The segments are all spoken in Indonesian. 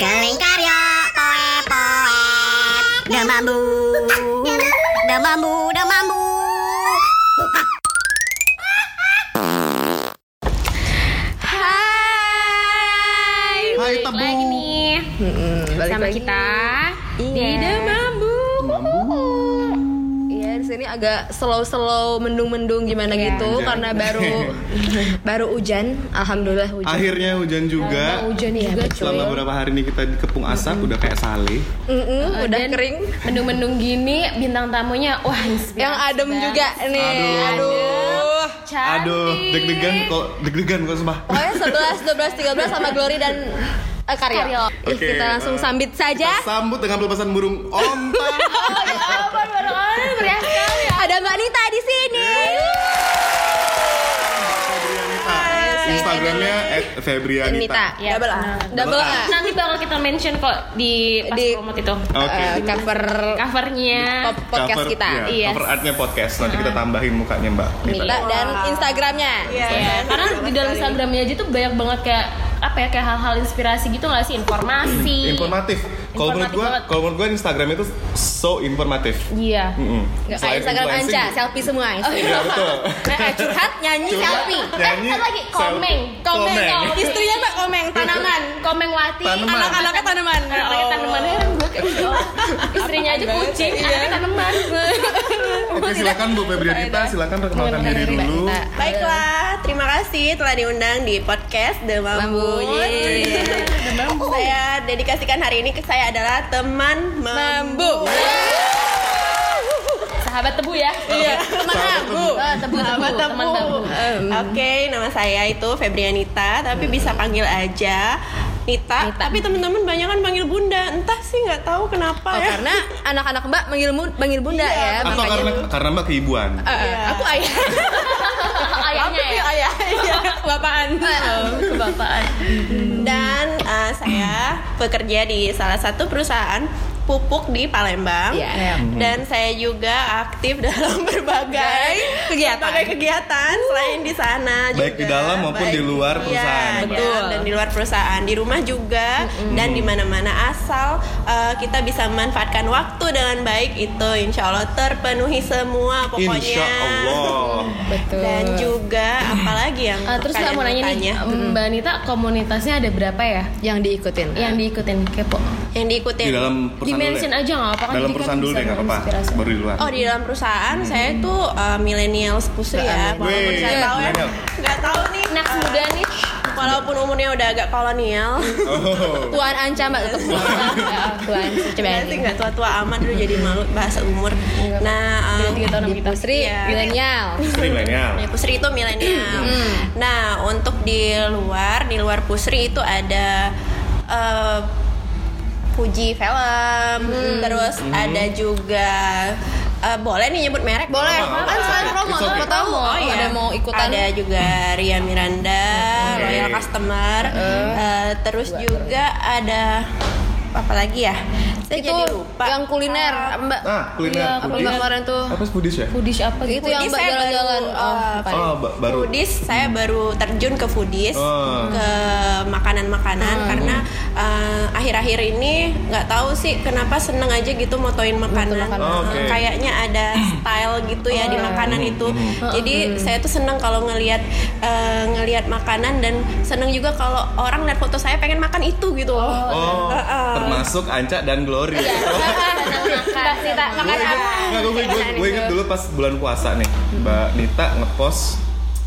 Kelingkarya poe poe Demambu Demambu Demambu Hai, Hai, Tebu. lagi nih balik sama lagi. kita di Iya. Demambu. Agak slow-slow mendung-mendung gimana Iya. gitu Hujan. karena baru baru hujan. Alhamdulillah hujan. Akhirnya hujan juga. hujan juga Selama beberapa hari ini kita dikepung asap udah kayak sale. Mm-mm, udah Dan kering. Mendung-mendung gini bintang tamunya wah inspirasi Yang adem banget. juga nih. Aduh. Aduh. Cantik. Aduh, deg-degan kok deg-degan kok sumpah. Pokoknya 11, 12, 13 sama Glory dan eh, Karyo. Karyo. Ih, Oke, kita langsung eh, sambit saja. Kita sambut dengan pelepasan burung onta. Oh ya sekali ya. Ada Mbak Nita di sini. Instagramnya @febrianita. Nita. Ya. Double A. Nah. Double A. Nanti bakal kita mention kok di pas Di- promote itu. Oke. Eh, cover Covernya. po- podcast Cover- kita. iya, Iya. Cover artnya podcast. Nanti kita tambahin mukanya Mbak. Nita dan Instagramnya. Ya, karena di dalam Instagramnya aja tuh banyak banget kayak apa ya kayak hal-hal inspirasi gitu nggak sih informasi. Informatif. Kalau menurut banget. kalau menurut gua Instagram itu so informatif. Iya. Nggak kayak Selain Instagram. Anca, selfie semua. Iya betul. Eh, curhat, nyanyi, Curhat, selfie. Nyanyi. Eh, lagi, komeng. Komeng. Komeng. Istrinya mbak komeng, tanaman. Komeng Wati. Tanaman. Anak-anaknya tanaman. Anaknya tanaman heran gue kayak gitu. Istrinya aja kucing, anaknya tanaman. Oke silakan Bu Febrianita, silakan perkenalkan diri dulu. Baiklah, terima kasih telah diundang di podcast The Mambu. Yeay. Saya dedikasikan hari ini ke saya adalah teman Mambu. Sahabat tebu ya. Iya, teman Mambu. Oh, tebu, tebu, teman tebu. Oke, nama saya itu Febrianita, tapi bisa panggil aja Nita. Tapi teman-teman banyak kan panggil Bunda. Entah sih nggak tahu kenapa Oh, ya. karena anak-anak mbak manggil, mu- manggil bunda ya. Atau makanya- karena karena Mbak keibuan. Eh, eh, Iya. aku ayah. Ayahnya ya. Ayah, iya. Bapaan. Oh, kebapaan. Dan eh, saya bekerja di salah satu perusahaan pupuk di Palembang. Iya. Dan saya juga aktif dalam berbagai Kegiatan. berbagai kegiatan selain di sana Baik juga. di dalam maupun di luar Iya, perusahaan. iya, Betul. dan di luar perusahaan, di rumah juga dan di mana-mana asal eh, kita bisa memanfaatkan waktu dengan baik itu insya Allah terpenuhi semua pokoknya. Insya Allah. Betul. Dan juga apalagi yang Ah, terus nggak mau nanya nih, Mbak Anita komunitasnya ada berapa ya? yang diikutin. Yang diikutin kepo. yang diikutin. Di dalam perusahaan deh. aja nggak apa-apa kan Dalam perusahaan dulu deh nggak apa-apa. Baru di luar. Oh di dalam perusahaan saya tuh uh, millennials pusri ya walaupun saya tahu ya nggak tahu nih uh, muda nih. walaupun umurnya udah agak kolonial Oh. Tuan Anca mbak tetap Tuan coba Berarti nggak tua-tua amat dulu jadi malu bahasa umur nah Beda um, tiga tahun kita. Putri Iya. milenial. Istri milenial. ya, pusri itu milenial nah untuk di luar di luar pusri itu ada uh, Fuji film terus ada juga uh, boleh nih nyebut merek Boleh, kan selain promo, okay. siapa tahu Oh, iya. ada mau ikutan. Ada juga Ria Miranda, Oke. loyal customer. Eh, terus juga ada apa lagi ya? Saya itu jadi lupa. yang kuliner mbak. Ah, kuliner. Iya, Apa kemarin tuh? Apa foodies ya? Apa Itu gitu? yang Foodies mbak saya jalan-jalan. baru, Oh, uh? Oh, ba- baru. Foodies saya baru terjun ke foodies Oh. ke makanan-makanan karena uh, akhir-akhir ini nggak tahu sih kenapa seneng aja gitu motoin makanan. makanan. Oh, oke. Kayaknya ada style gitu ya di makanan itu. Jadi saya tuh seneng kalau ngelihat uh, ngelihat makanan dan seneng juga kalau orang lihat foto saya pengen makan itu gitu loh. Oh, Heeh. termasuk Anca dan Glory. Mbak Nita makan apa? gue, gue, gue inget dulu pas bulan puasa nih, Mbak Nita ngepost.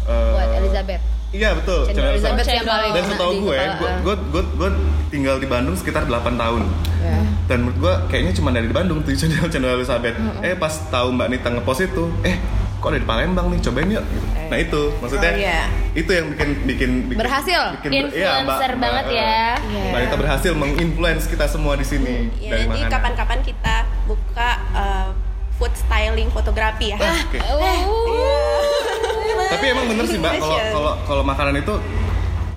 eh, Buat Elizabeth. Iya betul. Channel channel Elizabeth Elizabeth. yang paling Dan setahu gue, gue, gue, gue, tinggal di Bandung sekitar 8 tahun. Ya. Dan menurut gue kayaknya cuma dari Bandung tuh channel channel Elizabeth. Eh pas tahu Mbak Nita ngepost itu, eh kok ada di Palembang nih, cobain yuk. Gitu. Nah itu maksudnya Oh, iya. itu yang bikin bikin, bikin Berhasil. bikin iya, Influencer banget eh, ya. Mbak Nita berhasil menginfluence kita semua di sini Ya, dari makanan. kapan-kapan kita buka uh, food styling fotografi ya. Ah, oke. Tapi emang bener sih mbak kalau kalau kalau makanan itu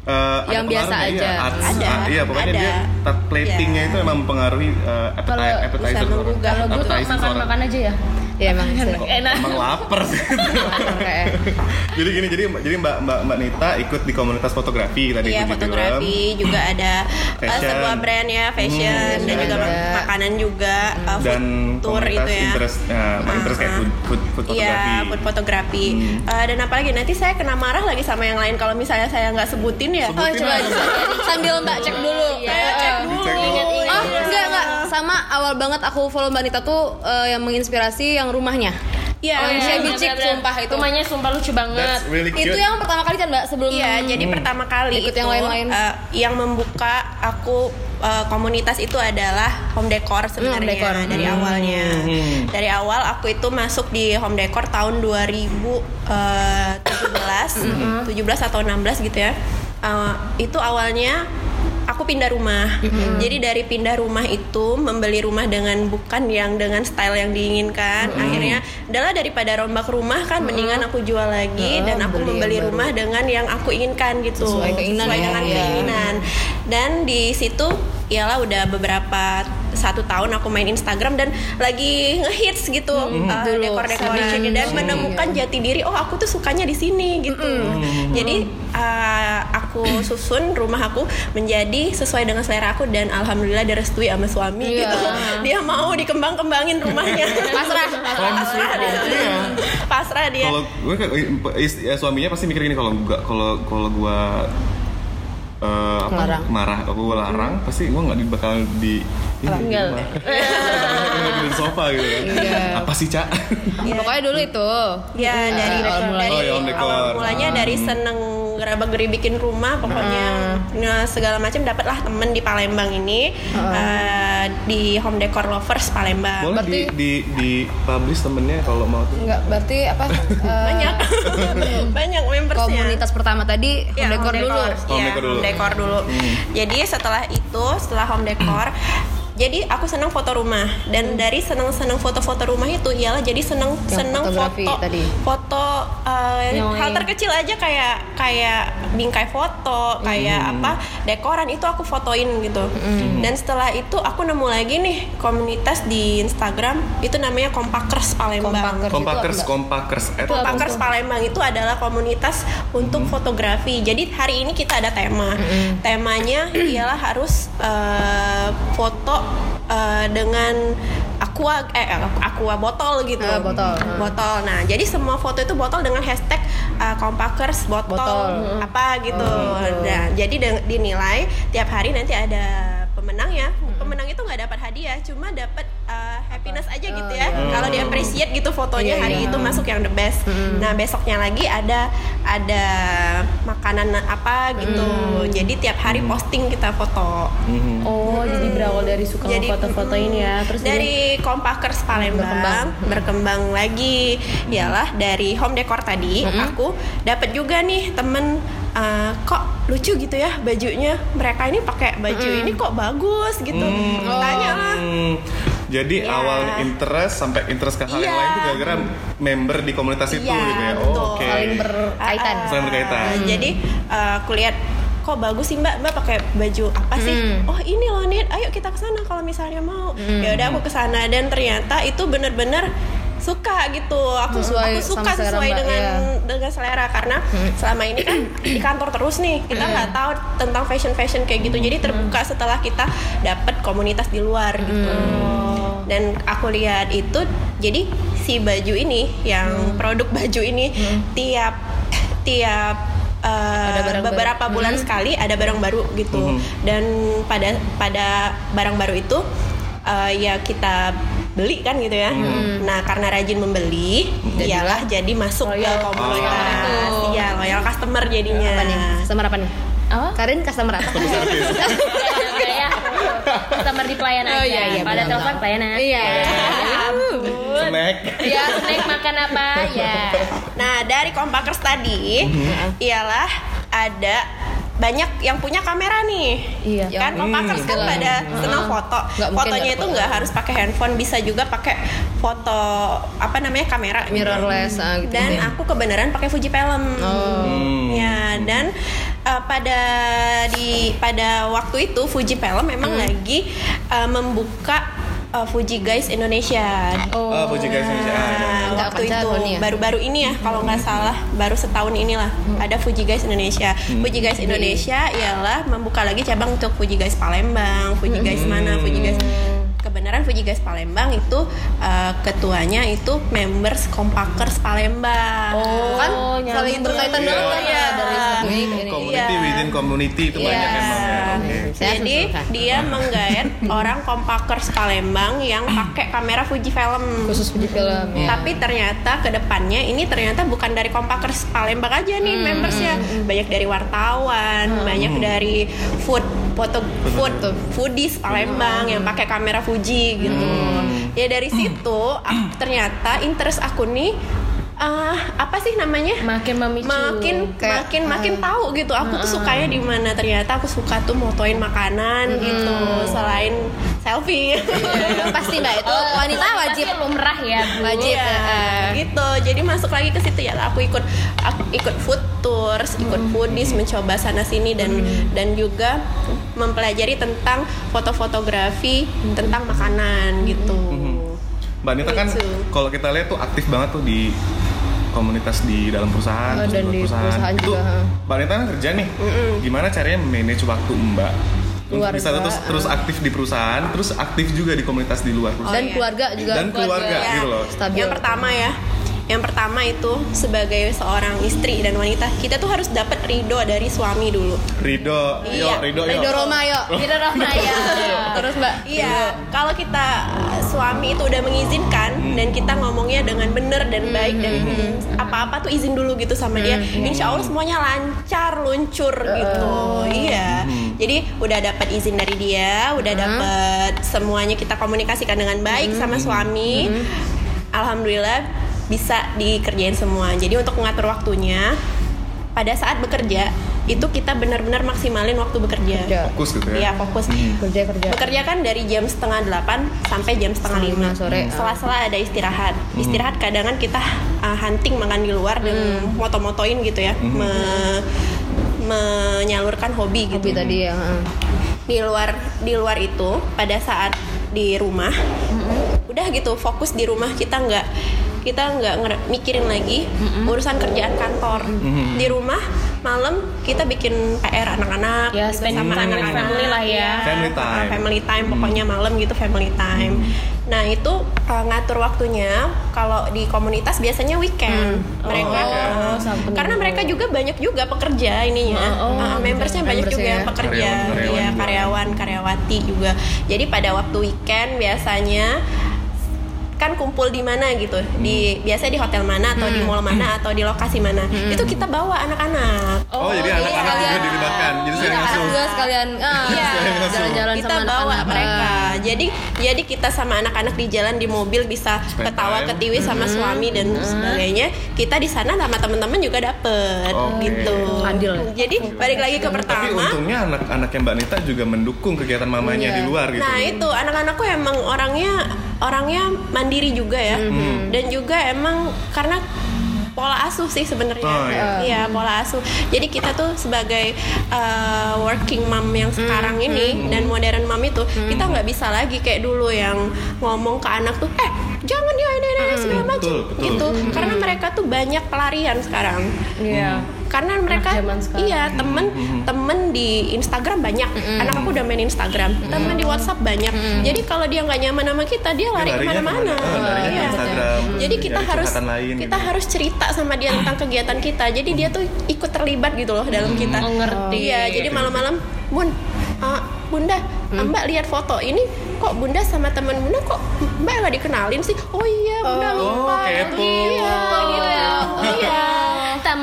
eh, ada Yang biasa pengaruhnya, aja. Iya, arts- Ada, ah, iya pokoknya ada. dia tat platingnya Iya. itu emang mempengaruhi eh, appetite, Kalau appetizer bisa menggugah Kalau gue makan-makan aja ya. Ya emang sih. enak Emang lapar sih. Jadi gini, jadi jadi Mbak Mbak Mbak Nita ikut di komunitas fotografi tadi Iya fotografi juga ada uh, Fashion. sebuah brand ya fashion Hmm, dan juga makanan juga uh, food dan tour komunitas itu ya. interest, nah, interest kayak Ah. food, food, food fotografi. Iya, food fotografi. Hmm. Uh, dan apalagi nanti saya kena marah lagi sama yang lain kalau misalnya saya nggak sebutin ya. Oh coba sambil mbak cek dulu. Saya cek dulu. Oh enggak enggak sama awal banget aku follow mbak Nita tuh eh, yang menginspirasi yang rumahnya. Iya, Oh, iya. yang bener, Chick, bener. sumpah itu. rumahnya sumpah lucu banget really cute. Itu yang pertama kali kan mbak sebelum Iya, jadi pertama kali Ikut itu yang lain-lain. uh, yang membuka aku uh, komunitas itu adalah home decor sebenarnya home decor. dari Hmm. awalnya. Dari awal aku itu masuk di home decor tahun 2017, 17 atau 16 gitu ya. Uh, itu awalnya aku pindah rumah. Jadi dari pindah rumah itu membeli rumah dengan bukan yang dengan style yang diinginkan. Akhirnya adalah daripada rombak rumah kan mendingan aku jual lagi dan aku beli membeli baru. rumah dengan yang aku inginkan gitu. Sesuai keinginan Sesuai ya. dengan Iya. keinginan. Dan di situ ialah udah beberapa satu tahun aku main Instagram dan lagi ngehits gitu uh, Dulu, dekor-dekoran dan menemukan jati diri oh aku tuh sukanya di sini gitu. Jadi uh, aku susun rumah aku menjadi sesuai dengan selera aku dan alhamdulillah direstui sama suami Iya. gitu. Dia mau dikembang-kembangin rumahnya. Pasrah. pasrah dia. Iya. pasrah dia. Kalau gue suaminya pasti mikir gini kalau gua kalau kalau gua eh, apa Ngelarang. marah aku larang pasti gua nggak bakal di Tinggal. di sofa gitu. Iya. apa sih cak Pokoknya dulu itu. Ya dari awal mulanya. Oh, dari ya, home decor. awal mulanya dari seneng gerabak geri bikin rumah pokoknya nah, segala macam dapatlah temen di Palembang ini eh, di home decor lovers Palembang boleh Berarti- di, di di publish temennya kalau mau tuh Enggak, berarti apa? eh, banyak banyak membersnya Komunitas pertama tadi home Ya, decor home dulu. decor. Home Iya, decor dulu. home decor dulu. Jadi setelah itu, setelah home decor, jadi aku senang foto rumah. Dan dari senang-senang foto-foto rumah itu ialah jadi senang senang foto tadi. foto Yang hal terkecil aja kayak kayak bingkai foto kayak apa dekoran itu aku fotoin gitu. Dan setelah itu aku nemu lagi nih komunitas di Instagram itu namanya Kompakers Palembang. Kompakers. kompakers Itu kompakers Palembang itu adalah komunitas untuk fotografi. Jadi hari ini kita ada tema. Temanya ialah harus eh, foto eh, dengan aqua eh aqua botol gitu. Eh, botol. Hmm. Botol. Nah, jadi semua foto itu botol dengan hashtag eh, Kompakers botol, Botol. apa gitu. Oh, gitu. Nah, jadi dinilai tiap hari nanti ada pemenang ya. Pemenang itu nggak dapat hadiah, cuma dapat happiness aja gitu ya. Kalau di appreciate gitu fotonya Iya, hari iya. itu masuk yang the best. Nah besoknya lagi ada ada makanan apa gitu. Jadi tiap hari posting kita foto. oh jadi berawal dari suka Jadi foto-foto ini ya. Terus dari Kompakers Palembang berkembang, lagi. Ialah dari home decor tadi aku dapat juga nih temen uh, kok lucu gitu ya bajunya. Mereka ini pakai baju ini kok bagus gitu. Tanya lah. Hmm, jadi Iya. awalnya interest sampai interest ke hal yang Iya. lain itu gara-gara member di komunitas itu Iya, gitu ya. Oh, oke. Saling berkaitan. Saling berkaitan. Nah, Jadi uh, aku lihat kok bagus sih mbak mbak pakai baju apa sih Hmm. oh ini loh Nit ayo kita ke sana kalau misalnya mau ya udah aku ke sana dan ternyata itu bener-bener suka gitu aku Sesuai aku suka selera sesuai Mbak, dengan iya. dengan selera karena selama ini kan di kantor terus nih kita nggak tahu tentang fashion fashion kayak gitu jadi terbuka setelah kita dapat komunitas di luar gitu dan aku lihat itu jadi si baju ini yang produk baju ini tiap tiap uh, Ada barang beberapa baru. bulan sekali ada barang baru gitu. Dan pada pada barang baru itu uh, ya kita beli kan gitu ya. Nah karena rajin membeli iyalah jadi masuk ke komunitas. Iya loyal customer jadinya. Apa nih? Customer apa nih? apa? Karin customer apa? customer di pelayanan Oh, aja iya, iya, pada telepon pelayanan Iya. Snack. ya snack makan apa ya Nah, dari Kompakers tadi ialah ada banyak yang punya kamera nih. Iya. Kan Kompakers kan Hmm. pada senang foto. Fotonya itu nggak harus pakai handphone, bisa juga pakai foto apa namanya kamera. Mirrorless ah, gitu. Dan aku kebenaran pakai Fuji Film. Hmm. Ya, dan uh, pada di pada waktu itu Fuji Film memang lagi uh, membuka uh, Fuji Guys Indonesia. Oh. Oh, Fuji Guys Indonesia. Ah. Nah, Nggak waktu itu ya? baru-baru ini ya kalau nggak salah baru setahun inilah ada Fuji Guys Indonesia. Fuji Guys Indonesia ialah membuka lagi cabang untuk Fuji Guys Palembang, Fuji Guys mana, Fuji Guys kebenaran Fuji Guys Palembang itu uh, ketuanya itu members Kompakers Palembang. Oh, kan nyambung. saling berkaitan Iya. banget Iya. dari satu ini ke ini. Community Iya. within community itu banyak Iya. emang ya. Oke. Saya Jadi dia menggait orang Kompakers Palembang yang pakai kamera Fuji Film. khusus Fuji film ya. Tapi ternyata ke depannya ini ternyata bukan dari Kompakers Palembang aja nih membersnya. Banyak dari wartawan, banyak dari food foto food foodies Palembang yang pakai kamera Fuji gitu. Ya dari situ ah, ternyata interest aku nih ah, apa sih namanya? makin memicu. Makin Kayak, makin makin tahu gitu. Aku tuh sukanya di mana. Ternyata aku suka tuh motoin makanan gitu selain selfie. Pasti mbak. Itu wanita wajib. lumrah ya wajib Iya, eh. gitu. Jadi masuk lagi ke situ ya. Aku ikut aku ikut food tours ikut foodies mencoba sana sini dan dan juga mempelajari tentang foto-fotografi tentang makanan gitu. Mbak Nita kan Gitu. kalau kita lihat tuh aktif banget tuh di komunitas di dalam perusahaan, Oh, dan luar di perusahaan itu, juga. Mbak Nita kan kerja nih, gimana caranya manage waktu Mbak? Keluarga, bisa terus terus aktif di perusahaan, terus aktif juga di komunitas di luar perusahaan. dan iya. keluarga juga Dan keluarga Ya, gitu loh. Stabil. Yang pertama ya, yang pertama itu sebagai seorang istri dan wanita kita tuh harus dapat ridho dari suami dulu. Ridho, Iya, Ridho. Ridho Roma yuk. Kita Roma ya. Terus mbak? Iya, kalau kita uh, suami itu udah mengizinkan dan kita ngomongnya dengan benar dan baik dan apa-apa tuh izin dulu gitu sama dia, insya Allah semuanya lancar, luncur gitu. Iya, jadi udah dapat izin dari dia, udah dapat semuanya kita komunikasikan dengan baik sama suami. Alhamdulillah bisa dikerjain semua. Jadi untuk mengatur waktunya pada saat bekerja itu kita benar-benar maksimalin waktu bekerja. Kerja. Fokus gitu ya. Iya fokus. kerja kerja Bekerja kan dari jam setengah delapan sampai jam setengah lima sore. Sela-sela ada istirahat. Istirahat kadang kan kita uh, hunting makan di luar dan moto-motoin gitu ya, Me- menyalurkan hobi gitu. hobi tadi ya heeh. Di luar di luar itu pada saat di rumah, udah gitu fokus di rumah kita nggak kita nggak mikirin lagi urusan kerjaan kantor. Di rumah malam kita bikin PR anak-anak Ya, gitu, sama anak-anak. family lah ya. Family time. Uh, family time pokoknya malam gitu family time. Nah itu uh, ngatur waktunya. Kalau di komunitas biasanya weekend. Mereka Oh, uh, karena mereka juga banyak juga pekerja ininya. Oh, oh, Uh, membersnya banyak Membersnya juga yang ya. pekerja. Karyawan-karyawan iya juga. karyawan karyawati juga. Jadi pada waktu weekend biasanya kan kumpul di mana gitu di biasa di hotel mana atau di mall mana atau di lokasi mana itu kita bawa anak-anak Oh, jadi anak-anak juga sekalian. dilibatkan. Jadi saya Iya, langsung. juga sekalian ah, Iya. jalan-jalan kita sama bawa anak-anak. mereka jadi jadi kita sama anak-anak di jalan di mobil bisa Spend ketawa time. ketiwi sama suami dan sebagainya kita di sana sama teman-teman juga dapet Oke. gitu Adil. jadi balik lagi ke Tapi pertama untungnya anak-anak yang Mbak Nita juga mendukung kegiatan mamanya Iya. di luar gitu. Nah itu anak-anakku emang orangnya orangnya mandiri juga ya, Hmm. dan juga emang karena pola asuh sih sebenarnya, Oh, iya. Iya, pola asuh. Jadi kita tuh sebagai uh, working mom yang Hmm. sekarang ini dan modern mom itu kita nggak bisa lagi kayak dulu yang ngomong ke anak tuh, eh jangan ya ini ini ini," segala macam Hmm. Betul, betul. gitu, karena mereka tuh banyak pelarian sekarang Iya karena mereka iya temen temen di Instagram banyak. Anak aku udah main Instagram temen di WhatsApp banyak. Jadi kalau dia nggak nyaman sama kita dia lari larinya ke mana-mana. ke mana? Oh, Iya. Instagram, jadi kita harus lain kita gitu. harus cerita sama dia tentang kegiatan kita. Jadi dia tuh ikut terlibat gitu loh dalam kita. Oh, ngerti. iya jadi malam-malam bun uh, bunda mbak lihat foto ini kok bunda sama teman bunda kok mbak nggak dikenalin sih? Oh iya bunda Oh, lupa. Kepo. iya gitu. Iya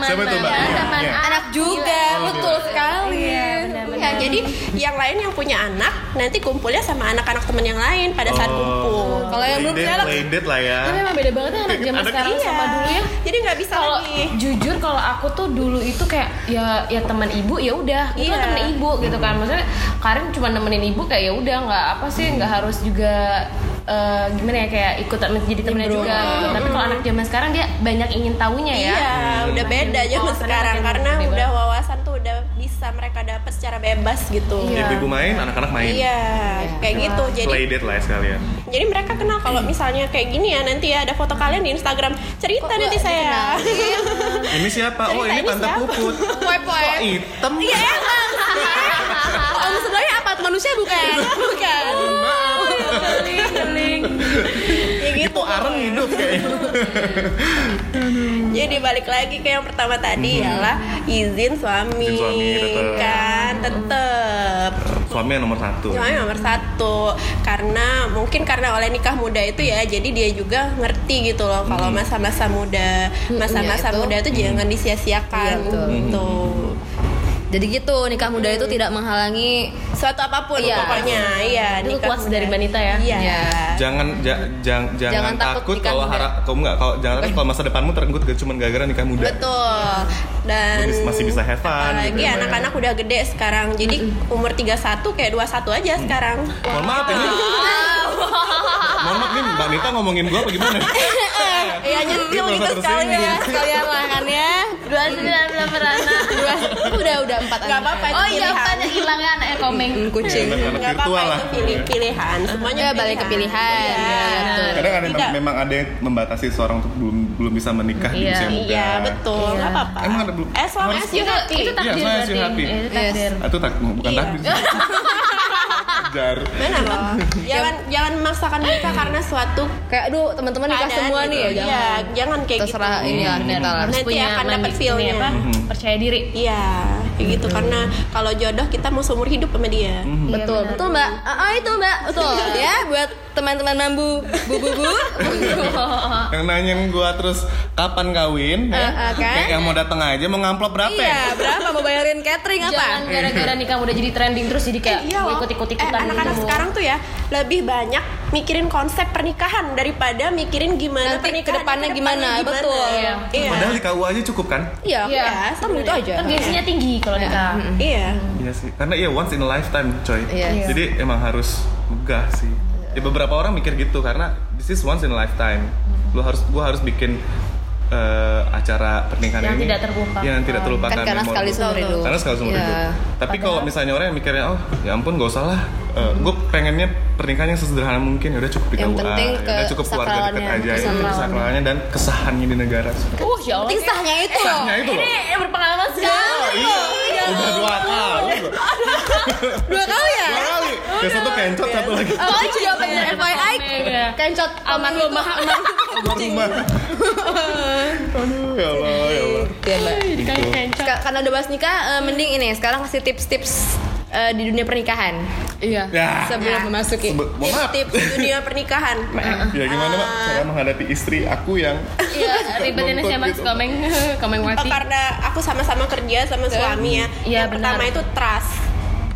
Teman Siapa itu, Mbak? Iya, teman iya. anak juga betul sekali Iya, benar-benar. Ya, jadi yang lain yang punya anak nanti kumpulnya sama anak-anak teman yang lain pada saat kumpul. Kalau yang belum punya anak- lah ya. Tapi emang beda banget ya anak zaman Anak- sekarang Iya. sama dulu ya Jadi nggak bisa kalau lagi. jujur kalau aku tuh dulu itu kayak ya ya teman ibu ya udah itu Iya. teman ibu gitu kan maksudnya Karin cuma nemenin ibu kayak ya udah nggak apa sih nggak harus juga eh, gimana ya kayak ikut jadi temennya juga gitu. tapi kalau anak zaman sekarang dia banyak ingin tahunya ya Iya, udah beda zaman Wawasannya sekarang karena bebas. udah wawasan tuh udah bisa mereka dapat secara bebas gitu. Iya. Ibu-ibu main, anak-anak main. Iya, kayak gitu. Jadi Play date lah ya sekalian. jadi mereka kenal kalau misalnya kayak gini ya nanti ya ada foto kalian di Instagram cerita Kok nanti gua saya. Ini siapa? Oh, Cerita ini ini tante siapa? puput. Wipe Kok wipe. hitam? Iya, Om sebenarnya apa? Manusia bukan? Bukan. Geling, geling. ya gitu. Itu areng hidup kayaknya. Jadi balik lagi ke yang pertama tadi ialah izin suami, Izin suami, tetep. kan tetep. Suami yang nomor satu. Suami nomor satu karena mungkin karena oleh nikah muda itu ya jadi dia juga ngerti gitu loh kalau masa-masa muda masa-masa iya, itu. muda itu jangan disia-siakan Iya, gitu Jadi gitu nikah muda itu tidak menghalangi suatu apa pun Iya. pokoknya iya Itu nikah quotes muda. dari Banita ya? iya ya. Jangan ja, jang- jangan, Jangan takut takut kalau muda. harap kamu nggak kalau jangan takut kalau masa depanmu terenggut cuma gara-gara nikah muda. betul dan Masih- masih bisa have fun apalagi gitu ya, Mbak. anak-anak udah gede sekarang jadi umur 31 kayak 21 aja sekarang Mohon maaf ini. Mohon maaf nih Mbak Nita ngomongin gua apa gimana? Iya nyentil gitu sekali ya. Sekalian lah kan ya. Dua sembilan belas beranak. Dua, udah udah empat Gak anak. apa-apa itu Oh iya, pilihan apanya hilangnya anaknya komeng. Kucing. Iya, anak Gak apa-apa virtual lah. itu pilih pilihan semuanya Ya, balik ke pilihan. Iya. Iya. Kadang ada memang ada yang membatasi seorang untuk belum belum bisa menikah di Iya. usia muda. Iya betul, Iya. nggak apa-apa. Emang ada belum? As long as you Itu happy. itu takdir Iya, berarti. Iya, Itu takdir. Ah, Itu tak bukan Iya. takdir. Benar loh. jangan jangan memaksakan menikah karena suatu Kayak aduh teman-teman nikah semua gitu. nih ya Iya, jangan. jangan kayak Terserah gitu. ini ya kita lah. Harus Nanti punya akan dapat feel-nya. ini apa? Mhm. Percaya diri. Iya, kayak gitu karena kalau jodoh kita mau seumur hidup sama dia. Mhm. Betul, benar. betul mbak. Ah ah, itu mbak, betul ya buat teman-teman mambu bu bu bu. Yang nanyain gua terus kapan kawin ya? Ah, ah, kan? Kayak yang mau datang aja mau ngamplop berapa ya? Iya, berapa mau bayarin catering apa? Jangan gara-gara nikah udah jadi trending terus jadi kayak Iya mau loh. ikut-ikut Eh, ikutan anak-anak sekarang tuh ya lebih banyak mikirin konsep pernikahan daripada mikirin gimana Nanti pernikahan ke depannya gimana, betul. Iya. Iya. Padahal di KUA aja cukup kan? Iya, Iya, kan itu aja. Kan gengsinya tinggi kalau nikah. Iya. Iya sih. Karena iya once in a lifetime, coy. Iya. Jadi emang harus megah sih. Ya beberapa orang mikir gitu karena this is once in a lifetime. Lu harus gua harus bikin eh, acara pernikahan Yang ini tidak terlupakan. yang tidak terlupakan Kan karena sekali seumur hidup. karena sekali seumur Iya. hidup tapi kalau misalnya orang yang mikirnya oh ya ampun gak usah lah gue pengennya pernikahan yang sesederhana mungkin ya udah cukup di KUA, ya udah cukup keluarga dekat aja ya kesakralannya. kesakralannya dan kesahannya di negara Uh, ya Allah. Penting sahnya itu. Sahnya itu loh Ini berpengalaman sekali. iya udah dua kali. Dua kali ya? dua kali yang satu kencot satu lagi Oh iya bener FYI Mega. Kencot almarhumah rumah aduh ya Allah ya Allah Iya. Ka- Karena udah bahas nikah, eh, mending ini sekarang kasih tips-tips eh, di dunia pernikahan Iya. ya sebelum memasuki. Sebe- Tips-tips dunia pernikahan. ya gimana mak cara menghadapi istri aku yang Iya, ribet ini sih Mas Gitu. komeng komeng Oh, mati. karena aku sama-sama kerja sama suami ya. Iya, yang benar. pertama itu trust.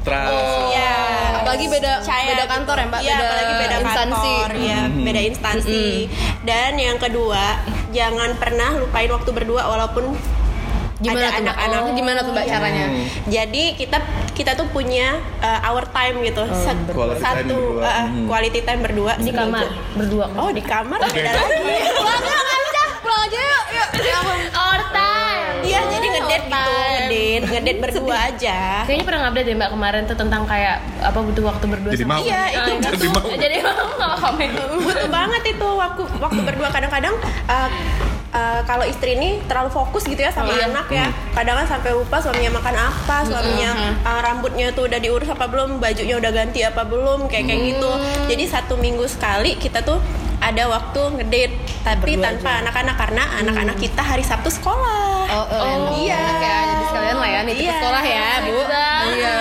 Trust Iya. Apalagi beda Percaya beda gitu. kantor ya mbak, Iya, beda apalagi beda instansi. kantor, ya, beda instansi. Dan yang kedua, jangan pernah lupain waktu berdua walaupun Gimana ada tuh mbak? anak-anak. Oh, gimana tuh mbak Iya. caranya? Jadi kita kita tuh punya uh, our time gitu, Sat- Quality time satu berdua. uh, Hmm. quality time berdua di seminggu. kamar berdua. Oh di kamar beda lagi. Pulang aja, pulang aja yuk. Yuk. Ya. Our time. Ngedate gitu, ngedate, ngedate. Berdua aja. Kayaknya pernah update ya Mbak kemarin tuh tentang kayak apa butuh waktu berdua Jadi sama mau. Iya itu Jadi mau. Jadi mau nggak komen. butuh banget itu waktu waktu berdua. Kadang-kadang uh, uh, kalau istri ini terlalu fokus gitu ya sama Iya. anak ya. Kadang kan sampai lupa suaminya makan apa suaminya uh, rambutnya tuh udah diurus apa belum bajunya udah ganti apa belum kayak kayak gitu. Jadi satu minggu sekali kita tuh ada waktu ngedate tapi Berdua tanpa anak-anak. Karena anak-anak kita hari Sabtu sekolah Oh, oh, Oh, iya. Jadi sekalian lah ya, nitip Iya. sekolah ya, Bu. Iya.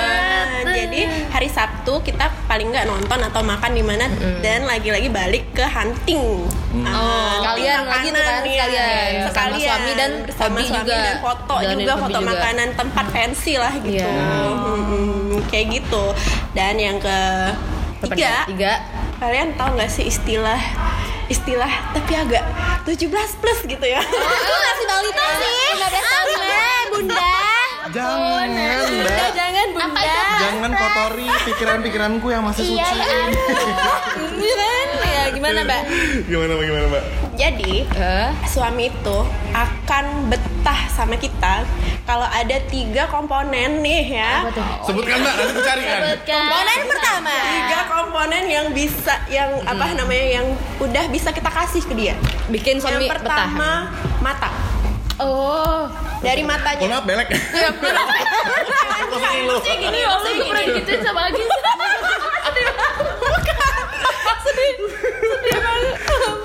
Nah, jadi hari Sabtu kita paling nggak nonton atau makan di mana dan lagi-lagi balik ke hunting. Ah, Oh, sekalian hunting lagi tuh kan, sekalian. iya. Sama sekalian suami dan bersama hobi suami juga. dan foto Jalanin juga foto juga. makanan tempat fancy lah gitu. Iya. Hmm, kayak gitu. Dan yang ke tiga? Tiga. kalian tahu nggak sih istilah istilah tapi agak 17 plus gitu ya. Aku masih balita sih. 15 tahun Bunda. Jangan, Bunda Mbak. jangan bunda Jangan kotori pikiran-pikiranku yang masih suci. Iya kan ya gimana mbak Gimana, Mbak? Gimana, Mbak? jadi Eh, suami itu akan betah sama kita kalau ada tiga komponen nih ya Sebutkan, Mbak. Nanti cari kan. komponen pertama tiga komponen yang bisa yang apa namanya yang udah bisa kita kasih ke dia bikin yang suami betah. pertama mata Oh, dari Oh, matanya maaf, belek. maksudnya gini ya Allah maksudnya gue pernah gini gituin sama Agi.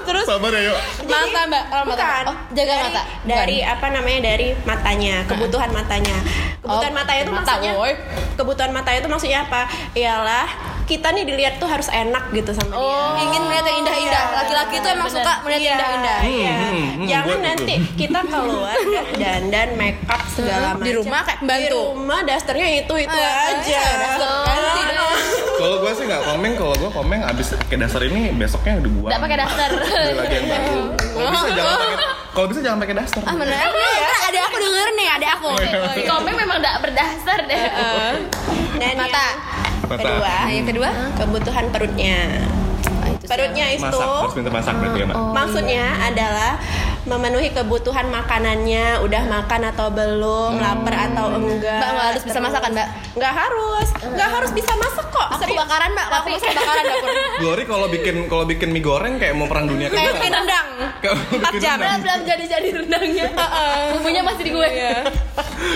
terus Sabar ya, yuk. Mata mbak, oh, mata. Bukan. Oh, jaga dari, mata. Dari apa namanya? Dari matanya, kebutuhan matanya. Kebutuhan Oh, matanya itu mata, maksudnya woy. kebutuhan matanya itu maksudnya apa? Ialah kita nih dilihat tuh harus enak gitu sama dia. Oh, ingin melihat yang indah-indah. Iya. Laki-laki tuh emang Bener. suka melihat Iya, indah-indah. iya. Hmm, hmm, hmm, Jangan gua- nanti kita keluar udah dandan, make up segala macam. Di rumah kayak Di pembantu. rumah dasternya itu itu Eh, aja. Kalau gue sih nggak komeng, kalau gue komeng abis pakai dasar ini besoknya udah buang. Nggak pakai daster. Beli lagi yang baru. Kalau bisa jangan pakai, kalau bisa jangan pakai daster. Ah bener, ya. ada aku denger nih, ada aku. Si komeng memang nggak berdasar deh. Dan Mata. yang Mata. kedua, Nah, yang kedua? kebutuhan perutnya. Perutnya itu Masak, harus minta masak berarti ya, Mbak. Maksudnya adalah memenuhi kebutuhan makanannya, udah makan atau belum, lapar atau enggak. Mbak nggak harus bisa Terus- masakan, Mbak? Nggak harus, nggak harus bisa masak kok. Aku Serius. bakaran mbak, aku Tapi- masuk bakaran dapur. Glory kalau bikin kalau bikin mie goreng kayak mau perang dunia Kayak bikin rendang. Empat jam. Belum belum jadi jadi rendangnya. Bumbunya masih di gue.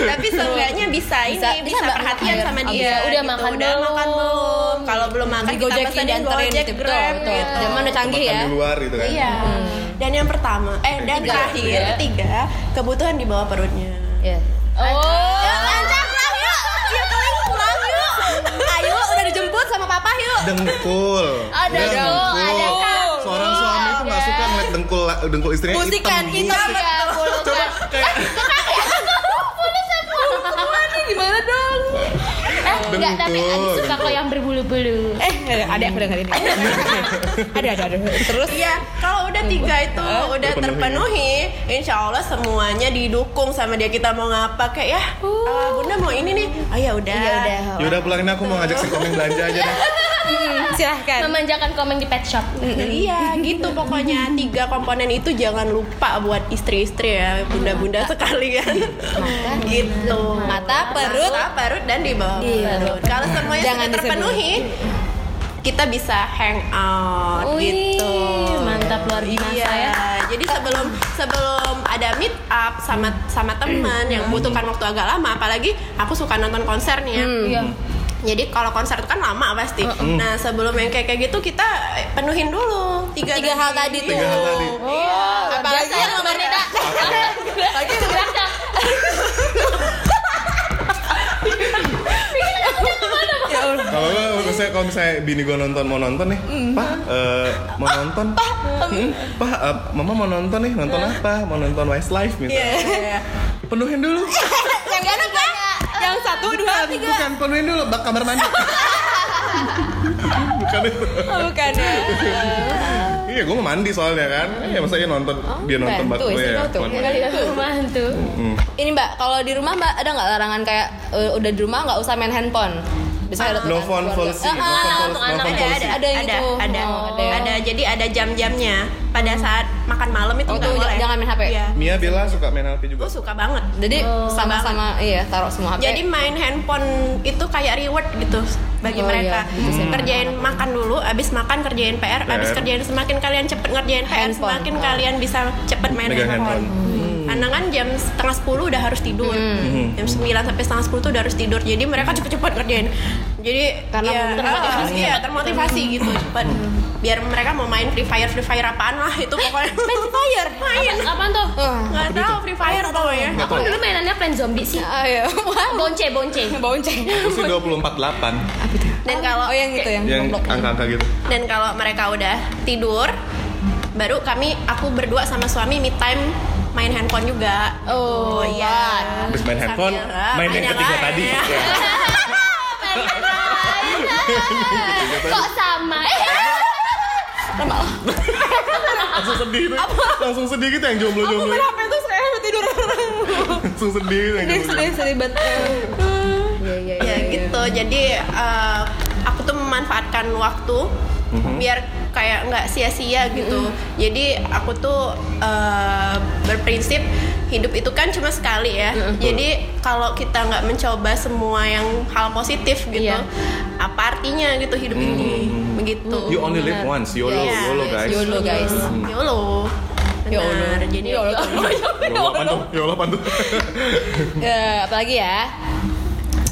Tapi seenggaknya bisa ini, Bisa- bisa, bisa, perhatian sama dia. bisa. Udah gitu. makan udah belum? makan belum? Kalau belum makan kita Digojekin, pesenin dianterin Gojek, gitu, Grab gitu. Zaman udah canggih ya. di luar gitu kan. Iya. Dan yang pertama, eh dan Ketiga. terakhir, Ketiga. ketiga, kebutuhan di bawah perutnya. Iya. Oh. Lancar pulang yuk, yuk pulang yuk. Ayo, udah dijemput sama papa yuk. Dengkul. Ada Dengkul. dengkul, ada. Seorang suami itu nggak suka ngeliat dengkul dengkul istrinya Musikan, hitam. hitam. Musik. Ya, bulu Coba kayak Gimana dong? Eh, enggak, tapi Adi suka kok yang berbulu-bulu. Eh, ada aku dengerin. ada, ada, ada. Terus? Iya, kalau udah tiga itu udah terpenuhi. terpenuhi, insya Allah semuanya didukung sama dia kita mau ngapa kayak ya, eh, bunda mau ini nih, oh ya udah, Iya udah. Yaudah pulangin aku mau ngajak si komeng belanja aja deh. Silahkan. Memanjakan komen di pet shop. Iya gitu pokoknya tiga komponen itu jangan lupa buat istri-istri ya bunda-bunda sekalian gitu Mata, perut. Mata, perut dan di bawah Iya. perut kalau semuanya Jangan sudah terpenuhi kita bisa hang out Wih, gitu mantap luar biasa iya. ya. jadi sebelum sebelum ada meet up sama sama teman yang butuhkan waktu agak lama apalagi aku suka nonton konser nih ya Iya. Jadi kalau konser itu kan lama pasti. Nah sebelum yang kayak kayak gitu kita penuhin dulu tiga Tiga hal tadi tuh. Tiga hal tadi. Oh, Apalagi yang nomor Nita. Lagi Berasa. Ya Allah. Kalau gue misalnya kalau misalnya bini gue nonton mau nonton nih, pak eh, mau nonton, pak eh, mama mau nonton nih nonton apa? Mau nonton Westlife misalnya. Iya. Penuhin dulu. Kan? Satu, dua, tiga. Bukan penuhin dulu bak kamar mandi. Bukan itu. Oh, bukan ya. Iya, gue mau mandi soalnya kan. Iya, masa iya nonton dia nonton bak gue ya. Ya ya. Mantu. Ini mbak, kalau di rumah mbak ada nggak larangan kayak eh, udah di rumah nggak usah main handphone? Ada No phone policy, Ah, no ah, phone untuk policy, no anak phone ada ada Ada yang ada ada Oh, ada ya. ada jadi ada jam-jamnya pada saat makan malam itu Oh, nggak tuh, boleh jangan main HP? Iya. Mia Bella suka main HP juga. gue suka banget Jadi Oh. sama-sama iya taruh semua HP. jadi main handphone itu kayak reward gitu bagi Oh, mereka iya, gitu sih. kerjain makan dulu abis makan kerjain PR abis PR. kerjain semakin kalian cepet ngerjain PR Handphone. semakin Oh. kalian bisa cepet main Megang handphone, handphone. Karena kan jam setengah sepuluh udah harus tidur Hmm. Jam 9 sampai setengah sepuluh tuh udah harus tidur Jadi mereka cepet-cepet ngerjain Jadi Karena ya, termotivasi. ah, Iya termotivasi gitu cepet Biar mereka mau main Free Fire Free Fire apaan lah itu pokoknya Main Free Fire Main Apa, apaan tuh? Wah. Nggak tahu Free Fire pokoknya Nggak Aku dulu mainannya plan zombie sih. Ayo. Wah. Bonce, bonce. Bonceng. Aku sih 248 Dan kalau Oh yang gitu yang yang angka-angka gitu. Dan kalau mereka udah tidur, baru kami aku berdua sama suami me time main handphone juga. Oh, iya. Habis main handphone, Sambil, main yang yang ketiga tadi. Iya. Ya. Kok sama? Langsung sedih tuh. Langsung sedih gitu yang jomblo-jomblo. HP tuh saya tidur tidur langsung sedih lagi. sedih sedih sedih banget iya iya ya gitu jadi eh, aku tuh memanfaatkan waktu Mhm. biar kayak nggak sia-sia gitu jadi aku tuh eh, berprinsip hidup itu kan cuma sekali ya jadi kalau kita nggak mencoba semua yang hal positif gitu Iya. apa artinya gitu hidup ini begitu Mhm. You only live once, YOLO, Iya. YOLO guys. YOLO guys YOLO YOLO. Benar, jadi YOLO. YOLO? YOLO apa tuh? Ya, apalagi ya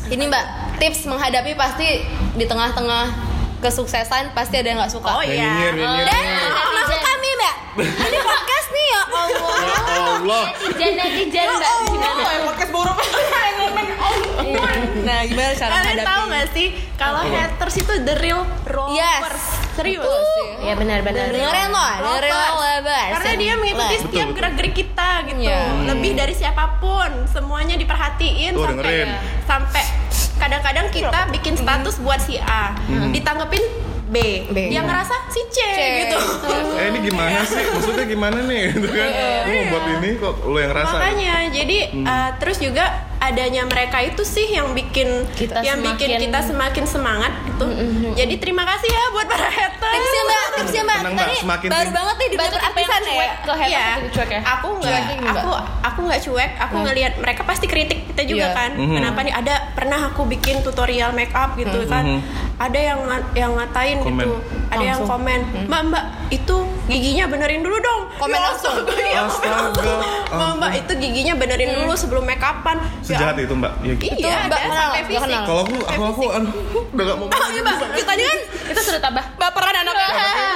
ini mbak tips menghadapi pasti di tengah-tengah kesuksesan pasti ada yang nggak suka oh Yang iya nyinyir, nyinyir. dan termasuk mbak ini podcast nih ya Allah. Ya Allah. netizen netizen mbak gimana? Podcast buruk nah gimana cara kalian tahu nggak sih kalau haters itu the real rollers Yes. serius? Ya benar benar dengerin loh dengerin Lovers. Karena dia mengikuti Betul, setiap gerak-gerik kita gitu. Iya. Lebih dari siapa pun, semuanya diperhatiin Tuh, sampai dengerin. sampai kadang-kadang kita bikin status buat si A, ditanggepin B. B. Dia ngerasa si C, C. gitu. Eh ini gimana sih? Maksudnya gimana nih? Gitu kan? Lu buat ini kok lu yang rasa? Makanya, jadi uh, terus juga adanya mereka itu sih yang bikin Kita yang bikin semakin- kita semakin semangat gitu. Jadi terima kasih ya buat para haters. tipsnya mbak tipsnya mbak Tenang, nih semakin baru ting- banget nih di dunia Bantu tipe yang perartisan cuek ya ke haters itu cuek ya aku nggak, Cuekin nggak? aku aku nggak cuek, aku ngelihat mereka pasti kritik kita juga Iya. kan. Mhm. Kenapa nih ada pernah aku bikin tutorial make up gitu kan, Mhm. ada yang yang ngatain Komen. gitu, ada yang Langsung. komen, mbak mbak itu giginya benerin dulu dong. Komen Ya langsung. ya. Mbak mbak itu giginya benerin dulu sebelum make upan. Sejahat itu mbak. Ya, gitu. Iya, Mbak ada sampai fisik. Kalau aku, aku, aku, aduh, udah gak mau. Oh iya mbak kita ini kan kita sudah tambah baperan anaknya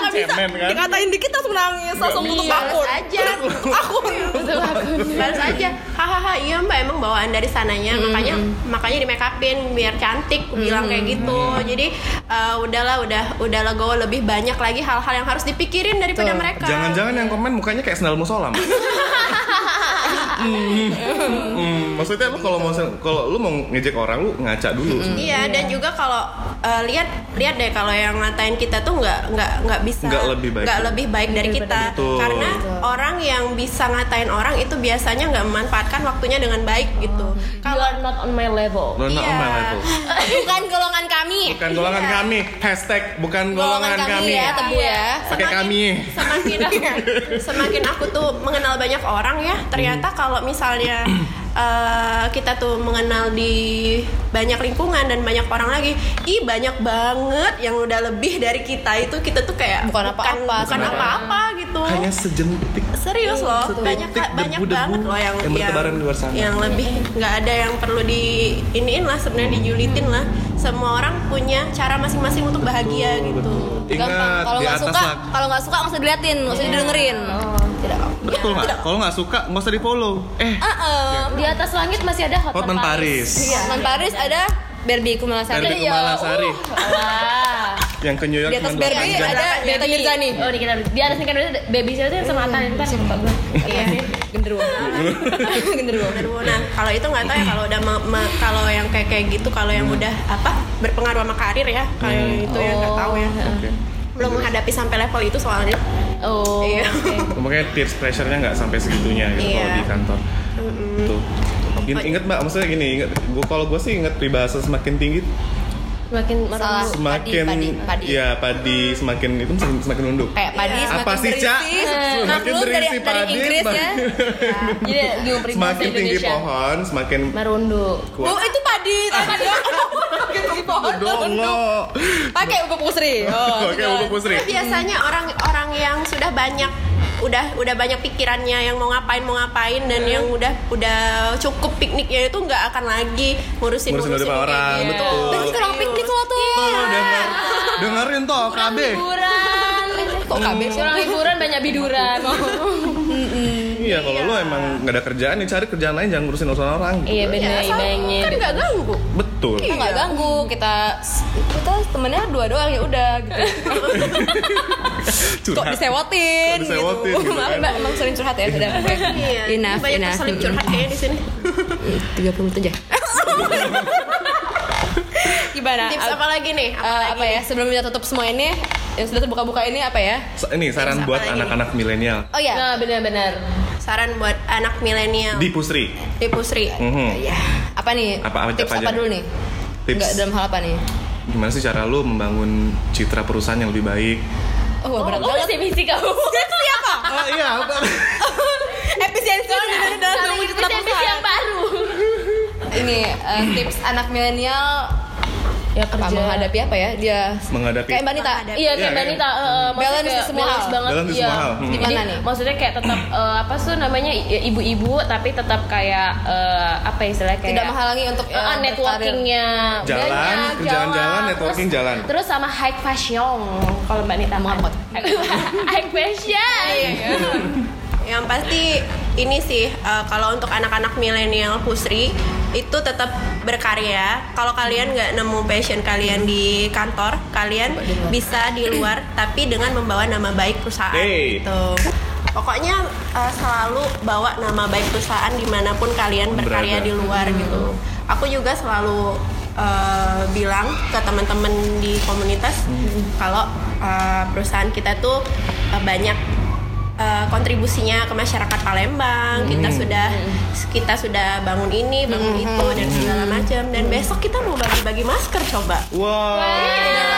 nggak bisa kan? dikatain dikit langsung nangis langsung tutup akun aja. akun balas aja hahaha iya mbak emang bawaan dari sananya makanya makanya di make upin biar cantik aku bilang kayak gitu jadi eh, udahlah udah udah legowo lebih banyak lagi hal-hal yang harus dipikirin daripada Betul. mereka Jangan-jangan yang komen mukanya kayak sendal musola. Mbak. Hmm, hmm, maksudnya lu kalau mau kalau lu mau ngejek orang lu ngaca dulu. Iya dan juga kalau eh, lihat lihat deh kalau yang ngatain kita tuh nggak nggak nggak bisa Nggak lebih baik. nggak lebih baik dari kita Betul. karena orang yang bisa ngatain orang itu biasanya nggak memanfaatkan waktunya dengan baik gitu. you Kalau not on my level not on my Iya. level. bukan golongan kami Bukan golongan Iya. kami. Hashtag bukan golongan, kami. ya tebu ya Pakai kami. semakin semakin aku tuh mengenal banyak orang ya ternyata kalau misalnya eh, kita tuh mengenal di banyak lingkungan dan banyak orang lagi ih banyak banget yang udah lebih dari kita itu kita tuh kayak Bukan apa-apa bukan apa-apa gitu. Hanya sejentik. serius loh banyak Setitik banyak debu-debu banget loh yang yang di luar sana. yang lebih nggak ada yang perlu di iniin lah sebenarnya dijulitin lah. Semua orang punya cara masing-masing untuk bahagia gitu. gampang Ingat kalau nggak suka kalau nggak suka nggak usah diliatin nggak usah didengerin tidak. Betul nggak? Kalau nggak suka nggak usah di follow. Eh, ah eh. di atas langit masih ada Hotman, Hotman Paris. Hotman Paris ada Barbie Kumalasari. Barbie Kumalasari. wah. Yang ke New York di atas Barbie ada Beta Mirzani. Oh di kita di atas nih kan udah baby siapa tuh? Yang sama Atan ntar lupa gue iya. Genderuwo. Genderuwo. Genderuwo. Nah, kalau itu nggak tahu ya kalau udah kalau yang kayak kayak gitu kalau yang udah apa berpengaruh sama karir ya. Kayak itu ya nggak tahu ya. Oke. Belum menghadapi sampai level itu soalnya. Oh Iya. oke Makanya tears pressure-nya nggak sampai segitunya gitu Iya. kalau di kantor. Tuh. Gini, inget mbak, maksudnya gini, inget, gua kalau gue sih inget peribahasa semakin tinggi, makin Salah. merunduk semakin, padi, padi. ya padi semakin itu semakin, semakin nunduk. kayak padi semakin Apa sih, Cak? berisi Semakin dari, berisi dari padi, Inggris ya semakin- jadi gimana peribahasa Semakin tinggi Indonesia pohon, semakin merunduk kuat. itu padi tadi Makin tinggi pohon pakai ubuk pusri oh Oke, Ibu Pusri. Biasanya orang-orang yang sudah banyak udah udah banyak pikirannya yang mau ngapain mau ngapain dan yang udah udah cukup pikniknya itu nggak akan lagi ngurusin Ngurusin ngurusin hidup kayak orang, gitu. betul. dan sekarang piknik lo tuh Tuh, denger, dengerin toh KB. liburan kok KB sih Kurang liburan banyak biduran Iya, kalau lu emang nggak ada kerjaan, nih cari kerjaan lain jangan ngurusin urusan orang. gitu. iya bener Ya, asal banget kan nggak ganggu. Betul. kita nggak ganggu kita kita temennya dua doang ya udah gitu kok Kok disewotin gitu, gitu maaf kan. mbak emang sering curhat ya udah oke. Iya, enough banyak enough terselip curhat kayaknya di sini. tiga puluh menit aja gimana Tips Ap- apa lagi nih? eh, lagi apa ya sebelum kita tutup semua ini yang sudah terbuka-buka ini apa ya Ini saran Tips buat anak-anak milenial. oh ya nah benar-benar saran buat anak milenial Di Pusri. di Pusri. Mhm. Ya, apa nih? Apa- apa- tips apa apa, dulu nih? Tips. Enggak dalam hal apa nih? Gimana sih cara lu membangun citra perusahaan yang lebih baik? Oh, wah, berat Oh, banget. misi misi kamu. Siapa? Oh iya, apa? Efisiensi dalam membangun ini citra perusahaan. yang baru. Ini eh, tips anak milenial Ya apa menghadapi apa ya? Dia Menghadapi. kayak Mbak Nita. Menghadapi. Iya Iya, kayak iya. Banita eh, maksudnya Balance kayak semua balance hal. banget Balance di iya. semua hal. Hmm. Jadi, Gimana nih? Maksudnya kayak tetap eh, apa sih namanya ibu-ibu tapi tetap kayak eh, apa ya istilahnya kayak Tidak menghalangi untuk berkarir. networkingnya Jalan, banyak, jalan, Terus- networking jalan. Terus sama high fashion kalau Mbak Nita Mau apa? high fashion. Yang pasti ini sih uh, kalau untuk anak-anak milenial Pusri itu tetap berkarya. Kalau kalian nggak nemu passion kalian di kantor, kalian bisa di luar tapi dengan membawa nama baik perusahaan Hey. gitu. Pokoknya uh, selalu bawa nama baik perusahaan di mana pun kalian berkarya Berada. di luar gitu. Aku juga selalu uh, bilang ke teman-teman di komunitas kalau uh, perusahaan kita tuh uh, banyak uh, kontribusinya ke masyarakat Palembang. Kita sudah kita sudah bangun ini, bangun itu dan segala macam. Dan besok kita mau bagi-bagi masker coba. Wow.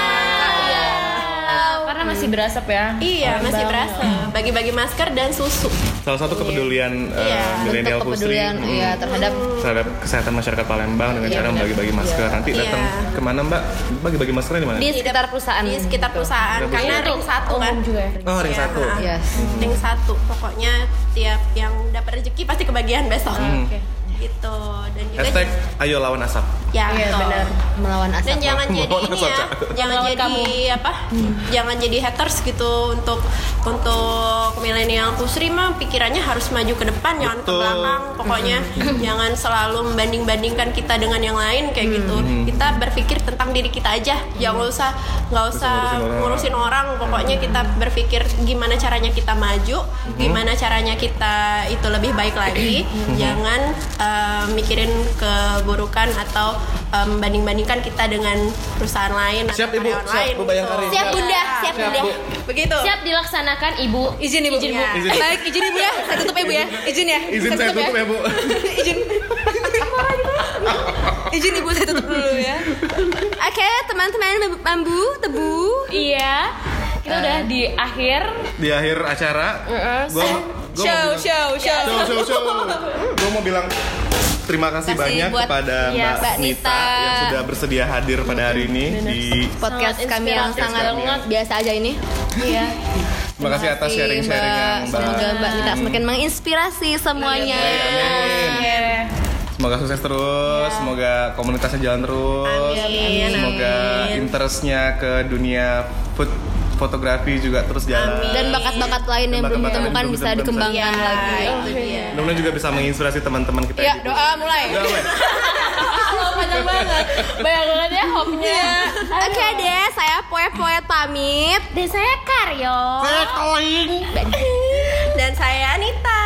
Karena masih berasap ya. Iya, masih berasa. Bagi-bagi masker dan susu. Salah satu kepedulian uh, Iya, milenial Bentuk Pusri kepedulian hmm, iya terhadap terhadap kesehatan masyarakat Palembang dengan Iya, cara membagi-bagi masker. Nanti Iya. datang ke mana Mbak? Bagi-bagi maskernya di mana? di sekitar perusahaan. Di sekitar perusahaan Iya, karena ring satu kan. juga ya. Oh, ring Iya, satu. Yes. Ring satu. Pokoknya tiap yang dapat rezeki pasti kebagian besok. Hmm. Gitu. Dan juga Hashtag ayo lawan asap. Ya Iya, betul. benar. melawan asap. dan jangan jadi ini ya jangan Melawan jadi kamu. apa? Jangan jadi haters gitu untuk untuk milenial pusri mah pikirannya harus maju ke depan jangan ke Betul. belakang pokoknya. Jangan selalu membanding bandingkan kita dengan yang lain kayak gitu. Kita berpikir tentang diri kita aja. Jangan usah nggak usah ngurusin orang. ngurusin orang. Pokoknya kita berpikir gimana caranya kita maju gimana caranya kita itu lebih baik lagi. Jangan eh, mikirin keburukan atau eh, membanding-bandingkan kita dengan perusahaan lain Siap, atau Ibu. Siap, lain Bu Bayangkari. gitu. Siap, Bunda. Siap, Siap, Bunda. Bu. begitu Siap dilaksanakan Ibu. Izin ibu. Izin, Bu. Ya. Izin. Baik, izin ibu ya. Saya tutup ya bu ya. Izin ya. Izin saya tutup ya, Bu. izin. izin ibu saya tutup dulu ya. Oke, teman-teman bambu, tebu. Iya. Kita udah di akhir. Di akhir acara, Heeh. gua gua Show, mau bilang, show, show. show, show, show. Gua mau bilang terima kasih Kasih banyak buat- kepada Iya, Mbak Mbak Nita Nita. yang sudah bersedia hadir pada hari ini di Podcast Sangat kami yang sangat banget. biasa aja ini. Iya. Terima kasih atas sharing-sharing yang Mbak. Semoga Mbak Nita semakin menginspirasi semuanya. Amin. Iya. Semoga sukses terus, semoga komunitasnya jalan terus, Amin, semoga amin. interestnya ke dunia food fotografi juga terus jalan. Amin. Dan bakat-bakat lain yang belum ditemukan bisa dikembangkan Iya, lagi. dia. Mudah-mudahan juga bisa menginspirasi teman-teman kita. Ya, doa mulai. Banyak banget. Banyak banget ya hopnya. Oke deh, saya poet-poet pamit. Dan saya Karyo. dan saya Anita